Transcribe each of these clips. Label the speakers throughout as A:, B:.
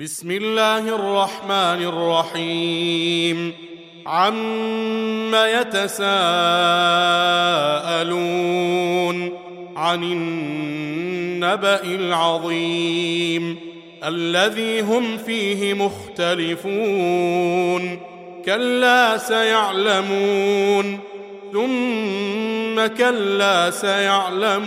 A: بسم الله الرحمن الرحيم. عم يتساءلون عن النبا العظيم الذي هم فيه مختلفون. كلا سيعلمون. ثم كلا سيعلمون.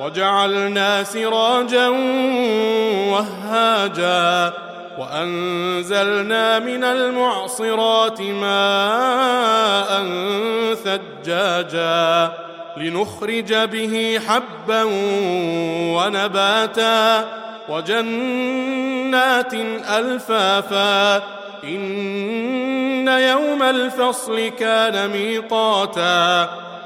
A: وجعلنا سراجا وهاجا وأنزلنا من المعصرات ماء ثجاجا لنخرج به حبا ونباتا وجنات ألفافا إن يوم الفصل كان ميقاتا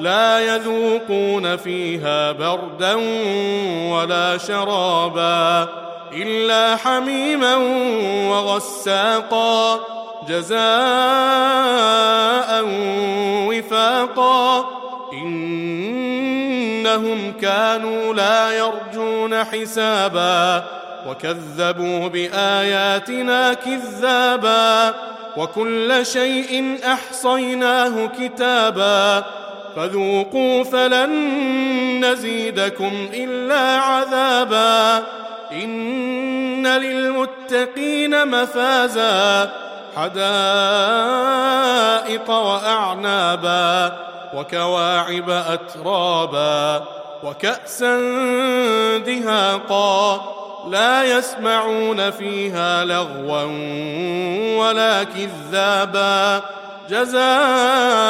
A: لا يذوقون فيها بردا ولا شرابا إلا حميما وغساقا جزاء وفاقا. إنهم كانوا لا يرجون حسابا وكذبوا بآياتنا كذابا. وكل شيء أحصيناه كتابا. فذوقوا فلن نزيدكم إلا عذابا. إن للمتقين مفازا. حدائق وأعنابا. وكواعب أترابا. وكأسا دهاقا. لا يسمعون فيها لغوا ولا كذابا. جزاء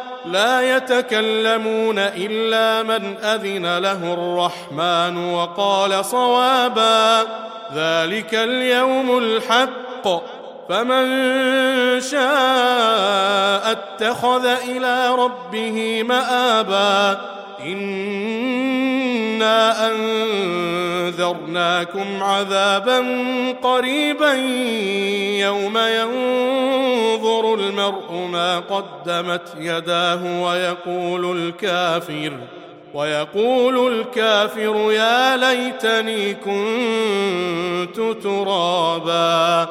A: لا يتكلمون إلا من أذن له الرحمن وقال صوابا ذلك اليوم الحق. فمن شاء اتخذ إلى ربه مآبا. إنا أنذرناكم عذابا قريبا يوم ينظر المرء ما قدمت يداه ويقول الكافر ويقول الكافر يا ليتني كنت ترابا.